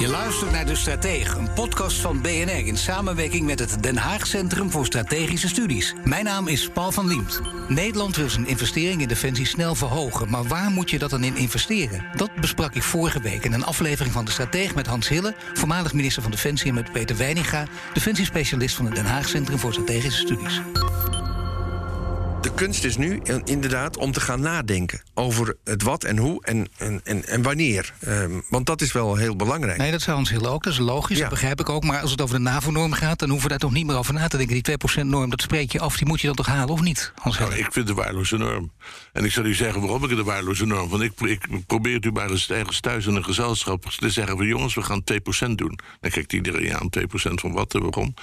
Je luistert naar De Stratege, een podcast van BNR in samenwerking met het Den Haag Centrum voor Strategische Studies. Mijn naam is Paul van Liemt. Nederland wil zijn investering in defensie snel verhogen, maar waar moet je dat dan in investeren? Dat besprak ik vorige week in een aflevering van De Stratege met Hans Hille, voormalig minister van Defensie, en met Peter Weininga, defensiespecialist van het Den Haag Centrum voor Strategische Studies kunst is nu inderdaad om te gaan nadenken over het wat en hoe en, en, en, en wanneer. Um, want dat is wel heel belangrijk. Nee, dat zou ons heel ook. Dat is logisch, dat begrijp ik ook. Maar als het over de NAVO-norm gaat, dan hoeven we daar toch niet meer over na te denken. Die 2%-norm, dat spreek je af, die moet je dan toch halen, of niet? Nou, ik vind het een waardeloze norm. En ik zal u zeggen waarom ik het een waardeloze norm Want ik, ik probeer het u maar eens ergens thuis in een gezelschap te zeggen van jongens, we gaan 2% doen. Dan kijkt iedereen aan 2% van wat en waarom.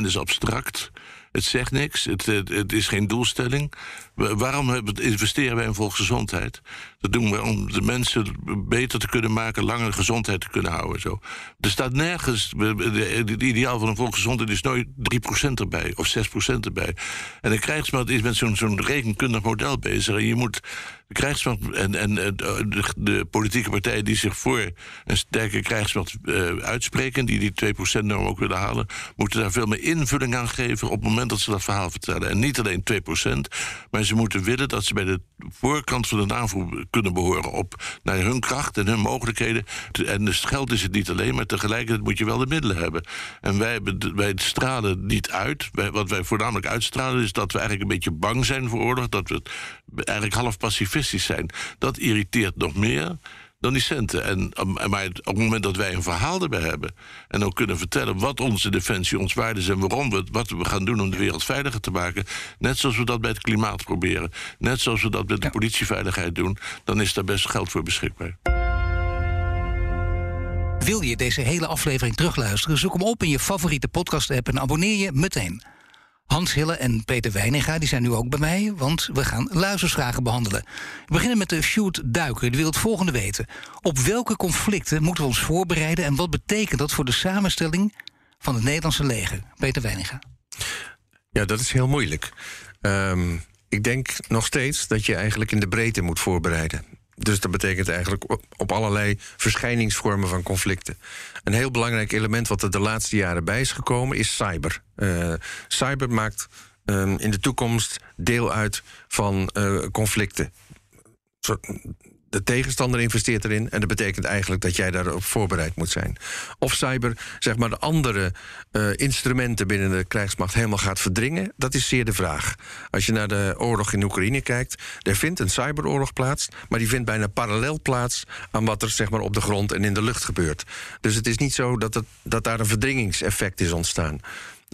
2% is abstract. Het zegt niks, het, het, is geen doelstelling. Waarom investeren wij in volksgezondheid? Dat doen we om de mensen beter te kunnen maken, langer gezondheid te kunnen houden. Zo. Er staat nergens, het ideaal van een volksgezondheid is nooit 3% erbij of 6% erbij. En de krijgsmacht is met zo'n zo'n rekenkundig model bezig. En je moet de krijgsmacht en, en de, de, politieke partijen die zich voor een sterke krijgsmacht uh, uitspreken, die die 2%-norm ook willen halen, moeten daar veel meer invulling aan geven op het moment dat ze dat verhaal vertellen. En niet alleen 2%, maar ze moeten willen dat ze bij de voorkant van de NAVO kunnen behoren op naar hun kracht en hun mogelijkheden. En dus geld is het niet alleen, maar tegelijkertijd moet je wel de middelen hebben. En wij, wij stralen niet uit. wat wij voornamelijk uitstralen is dat we eigenlijk een beetje bang zijn voor oorlog, dat we eigenlijk half zijn. Dat irriteert nog meer dan die centen. En, maar op het moment dat wij een verhaal erbij hebben... en ook kunnen vertellen wat onze defensie ons waarde is... en waarom we wat we gaan doen om de wereld veiliger te maken... net zoals we dat bij het klimaat proberen... net zoals we dat met de politieveiligheid doen... dan is daar best geld voor beschikbaar. Wil je deze hele aflevering terugluisteren? Zoek hem op in je favoriete podcast-app en abonneer je meteen. Hans Hille en Peter Weininga die zijn nu ook bij mij, want we gaan luizersvragen behandelen. We beginnen met de Sjoerd Duiker, die wil het volgende weten. Op welke conflicten moeten we ons voorbereiden en wat betekent dat voor de samenstelling van het Nederlandse leger? Peter Weininga. Ja, dat is heel moeilijk. Um, ik denk nog steeds dat je eigenlijk in de breedte moet voorbereiden. Dus dat betekent eigenlijk op, allerlei verschijningsvormen van conflicten. Een heel belangrijk element wat er de laatste jaren bij is gekomen is cyber. Uh, cyber maakt um, in de toekomst deel uit van uh, conflicten de tegenstander investeert erin. En dat betekent eigenlijk dat jij daarop voorbereid moet zijn. Of cyber, zeg maar, de andere uh, instrumenten binnen de krijgsmacht helemaal gaat verdringen. Dat is zeer de vraag. Als je naar de oorlog in Oekraïne kijkt, er vindt een cyberoorlog plaats. Maar die vindt bijna parallel plaats aan wat er zeg maar, op de grond en in de lucht gebeurt. Dus het is niet zo dat, het, dat daar een verdringingseffect is ontstaan.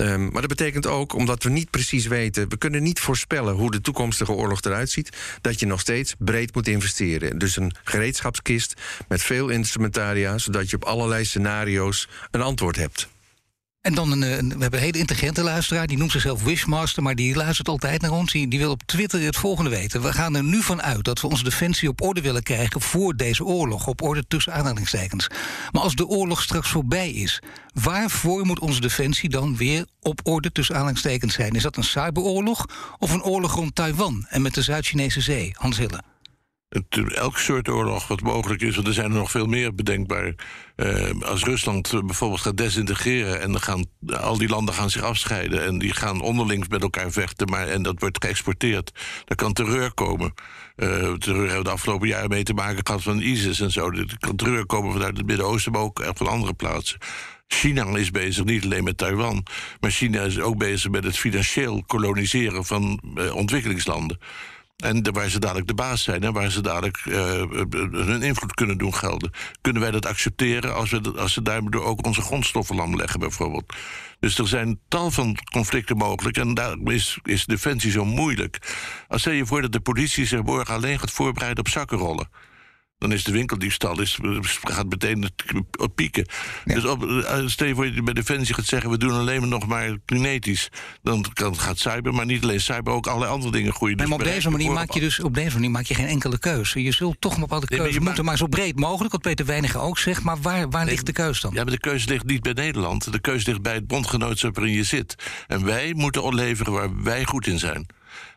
Um, maar dat betekent ook, omdat we niet precies weten, we kunnen niet voorspellen hoe de toekomstige oorlog eruit ziet, dat je nog steeds breed moet investeren. Dus een gereedschapskist met veel instrumentaria, zodat je op allerlei scenario's een antwoord hebt. En dan een, we hebben een hele intelligente luisteraar, die noemt zichzelf Wishmaster, maar die luistert altijd naar ons. Die, die wil op Twitter het volgende weten. We gaan er nu van uit dat we onze defensie op orde willen krijgen voor deze oorlog. Op orde tussen aanhalingstekens. Maar als de oorlog straks voorbij is, waarvoor moet onze defensie dan weer op orde tussen aanhalingstekens zijn? Is dat een cyberoorlog of een oorlog rond Taiwan en met de Zuid-Chinese Zee? Hans Hille elk soort oorlog wat mogelijk is, want er zijn er nog veel meer bedenkbaar. Uh, als Rusland bijvoorbeeld gaat desintegreren en dan gaan al die landen gaan zich afscheiden en die gaan onderling met elkaar vechten, maar en dat wordt geëxporteerd, dan kan terreur komen. Uh, terreur hebben we de afgelopen jaren mee te maken gehad van ISIS en zo. Er kan terreur komen vanuit het Midden-Oosten, maar ook van andere plaatsen. China is bezig niet alleen met Taiwan, maar China is ook bezig met het financieel koloniseren van ontwikkelingslanden. En waar ze dadelijk de baas zijn en waar ze dadelijk uh, hun invloed kunnen doen gelden. Kunnen wij dat accepteren als, we, als ze daardoor ook onze grondstoffen lam leggen, bijvoorbeeld? Dus er zijn tal van conflicten mogelijk en daarom is, is defensie zo moeilijk. Als stel je voor dat de politie zich morgen alleen gaat voorbereiden op zakkenrollen dan is de winkeldiefstal is, gaat meteen pieken. Dus op, eh, stel je voor je bij Defensie gaat zeggen... we doen alleen maar nog maar kinetisch. Dan gaat cyber, maar niet alleen cyber... ook allerlei andere dingen groeien. Dus maar op deze, manier maak je dus, op deze manier maak je geen enkele keuze. Je zult toch een bepaalde keuze nee, moeten... maar zo breed mogelijk, wat Peter Weiniger ook zegt... maar waar, waar ligt de keuze dan? Ja, maar de keuze ligt niet bij Nederland. De keuze ligt bij het bondgenootschap waarin je zit. En wij moeten leveren waar wij goed in zijn.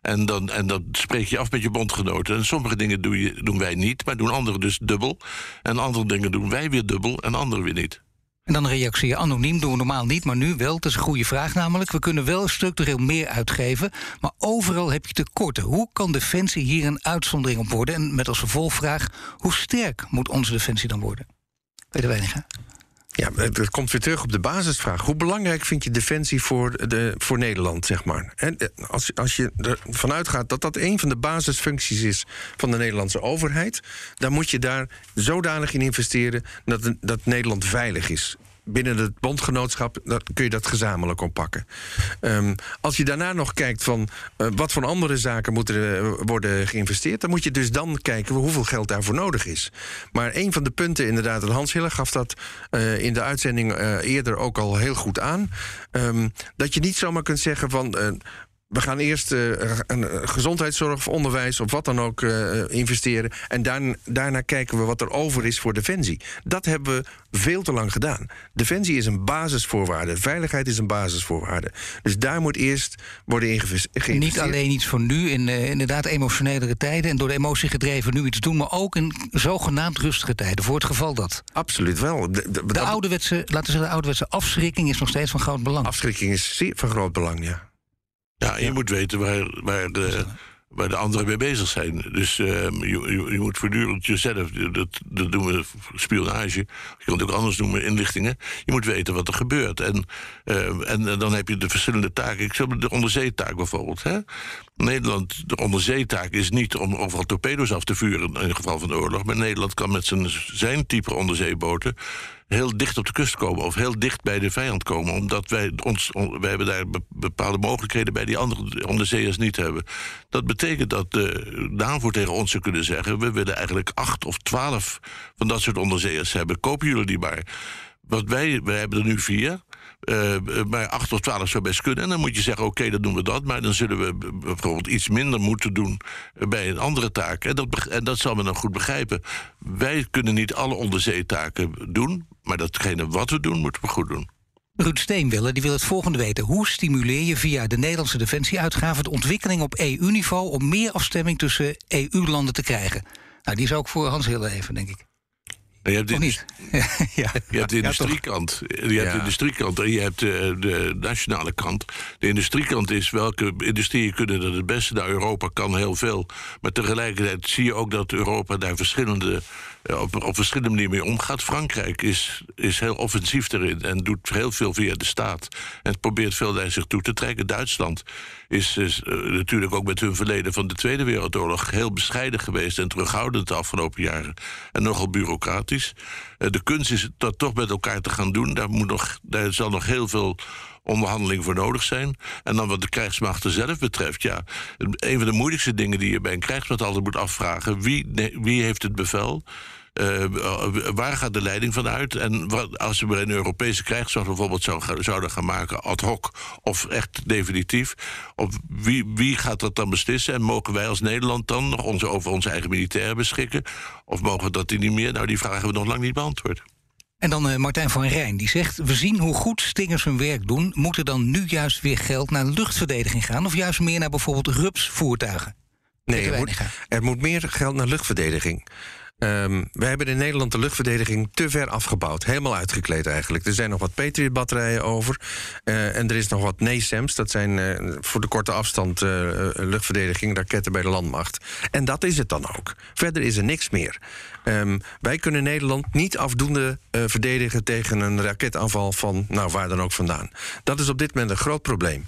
En dan, en dan spreek je af met je bondgenoten. En sommige dingen doe je, doen wij niet, maar doen anderen dus dubbel. En andere dingen doen wij weer dubbel en anderen weer niet. En dan reactie anoniem doen we normaal niet, maar nu wel. Dat is een goede vraag namelijk. We kunnen wel structureel meer uitgeven, maar overal heb je tekorten. Hoe kan Defensie hier een uitzondering op worden? En met als vervolgvraag, hoe sterk moet onze Defensie dan worden? Peter Weininga. Ja, het komt weer terug op de basisvraag. Hoe belangrijk vind je defensie voor, de, voor Nederland, zeg maar? En als, als je ervan uitgaat dat dat een van de basisfuncties is van de Nederlandse overheid, dan moet je daar zodanig in investeren dat, dat Nederland veilig is binnen het bondgenootschap kun je dat gezamenlijk oppakken. Um, als je daarna nog kijkt van uh, wat voor andere zaken moeten er worden geïnvesteerd, dan moet je dus dan kijken hoeveel geld daarvoor nodig is. Maar een van de punten, inderdaad, en Hans Hiller gaf dat uh, in de uitzending eerder ook al heel goed aan. Um, dat je niet zomaar kunt zeggen van we gaan eerst uh, een gezondheidszorg of onderwijs of wat dan ook uh, investeren. En daarna, daarna kijken we wat er over is voor Defensie. Dat hebben we veel te lang gedaan. Defensie is een basisvoorwaarde. Veiligheid is een basisvoorwaarde. Dus daar moet eerst worden geïnvesteerd. Niet alleen iets voor nu, in uh, inderdaad emotionelere tijden... en door de emotie gedreven nu iets doen... maar ook in zogenaamd rustige tijden, voor het geval dat. Absoluut wel. De, de, de ouderwetse, laten we zeggen, de ouderwetse afschrikking is nog steeds van groot belang. Afschrikking is zeer van groot belang, ja. Ja, je moet weten waar, waar, de, waar de anderen mee bezig zijn. Dus uh, je, je, moet voortdurend jezelf, dat, dat doen we spionage, je kan het ook anders noemen, inlichtingen. Je moet weten wat er gebeurt. En, uh, en dan heb je de verschillende taken. Ik zeg de onderzeetaak bijvoorbeeld. Hè? Nederland, de onderzeetaak is niet om overal torpedo's af te vuren in het geval van de oorlog. Maar Nederland kan met zijn, zijn type onderzeeboten heel dicht op de kust komen of heel dicht bij de vijand komen. Omdat wij ons, wij hebben daar bepaalde mogelijkheden bij die andere onderzeeërs niet hebben. Dat betekent dat de NAVO tegen ons zou kunnen zeggen: we willen eigenlijk acht of twaalf van dat soort onderzeeërs hebben. Kopen jullie die maar? Wat wij, wij hebben er nu vier. Uh, maar 8 of 12 zou best kunnen. En dan moet je zeggen, oké, dan doen we dat. Maar dan zullen we bijvoorbeeld iets minder moeten doen bij een andere taak. En dat, en dat zal men dan goed begrijpen. Wij kunnen niet alle onderzeetaken doen. Maar datgene wat we doen, moeten we goed doen. Ruud Steenwille die wil het volgende weten. Hoe stimuleer je via de Nederlandse defensieuitgaven de ontwikkeling op EU-niveau om meer afstemming tussen EU-landen te krijgen? Nou, die is ook voor Hans heel even, denk ik. Je hebt, niet? ja. je hebt de industriekant. Je hebt ja. de industriekant en je hebt de, de, nationale kant. De industriekant is welke industrieën kunnen dat het beste. Nou, Europa kan heel veel. Maar tegelijkertijd zie je ook dat Europa daar verschillende, op, op verschillende manieren mee omgaat. Frankrijk is, is heel offensief erin en doet heel veel via de staat. En probeert veel naar zich toe te trekken. Duitsland is, uh, natuurlijk ook met hun verleden van de Tweede Wereldoorlog heel bescheiden geweest en terughoudend de afgelopen jaren. En nogal bureaucratisch. Uh, de kunst is dat toch met elkaar te gaan doen. Daar, moet nog, daar zal nog heel veel onderhandeling voor nodig zijn. En dan wat de krijgsmachten zelf betreft, ja, een van de moeilijkste dingen die je bij een krijgsmacht altijd moet afvragen: wie, wie heeft het bevel? Uh, waar gaat de leiding van uit? En wat, als we een Europese krijgsmacht bijvoorbeeld zou, zouden gaan maken, ad hoc of echt definitief, op wie, wie gaat dat dan beslissen? En mogen wij als Nederland dan nog onze, over onze eigen militairen beschikken? Of mogen we dat niet meer? Nou, die vragen hebben we nog lang niet beantwoord. En dan uh, Martijn van Rijn, die zegt... we zien hoe goed Stingers hun werk doen. Moet er dan nu juist weer geld naar luchtverdediging gaan... of juist meer naar bijvoorbeeld rups-voertuigen? Nee, er moet, er moet meer geld naar luchtverdediging. Um, we hebben in Nederland de luchtverdediging te ver afgebouwd. Helemaal uitgekleed eigenlijk. Er zijn nog wat Patriot-batterijen over. Uh, en er is nog wat NASAMS. Dat zijn uh, voor de korte afstand uh, luchtverdediging, raketten bij de landmacht. En dat is het dan ook. Verder is er niks meer. Um, wij kunnen Nederland niet afdoende verdedigen tegen een raketaanval van nou, waar dan ook vandaan. Dat is op dit moment een groot probleem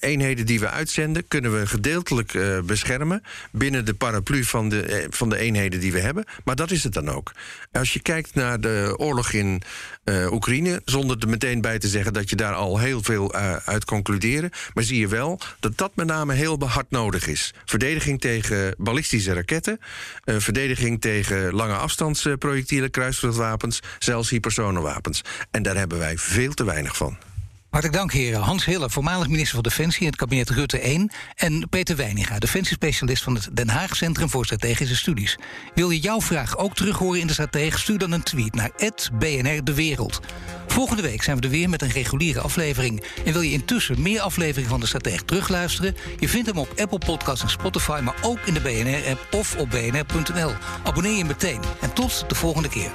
eenheden die we uitzenden, kunnen we gedeeltelijk uh, beschermen binnen de paraplu van de, uh, van de eenheden die we hebben. Maar dat is het dan ook. Als je kijkt naar de oorlog in uh, Oekraïne, zonder er meteen bij te zeggen dat je daar al heel veel uit concluderen, maar zie je wel dat dat met name heel hard nodig is. Verdediging tegen ballistische raketten, verdediging tegen lange afstandsprojectielen, kruisvluchtwapens, zelfs hypersonenwapens. En daar hebben wij veel te weinig van. Hartelijk dank, heren. Hans Hille, voormalig minister van Defensie in het kabinet Rutte 1. En Peter Weininga, defensiespecialist van het Den Haag Centrum voor Strategische Studies. Wil je jouw vraag ook terug horen in de Stratege? Stuur dan een tweet naar BNR De Wereld. Volgende week zijn we er weer met een reguliere aflevering. En wil je intussen meer afleveringen van de Stratege terugluisteren? Je vindt hem op Apple Podcasts en Spotify, maar ook in de BNR-app of op bnr.nl. Abonneer je meteen. En tot de volgende keer.